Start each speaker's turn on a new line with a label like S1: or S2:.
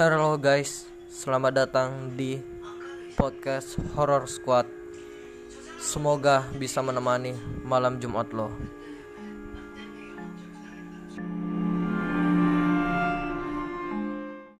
S1: Halo guys, selamat datang di podcast Horror Squad. Semoga bisa menemani malam Jumat lo.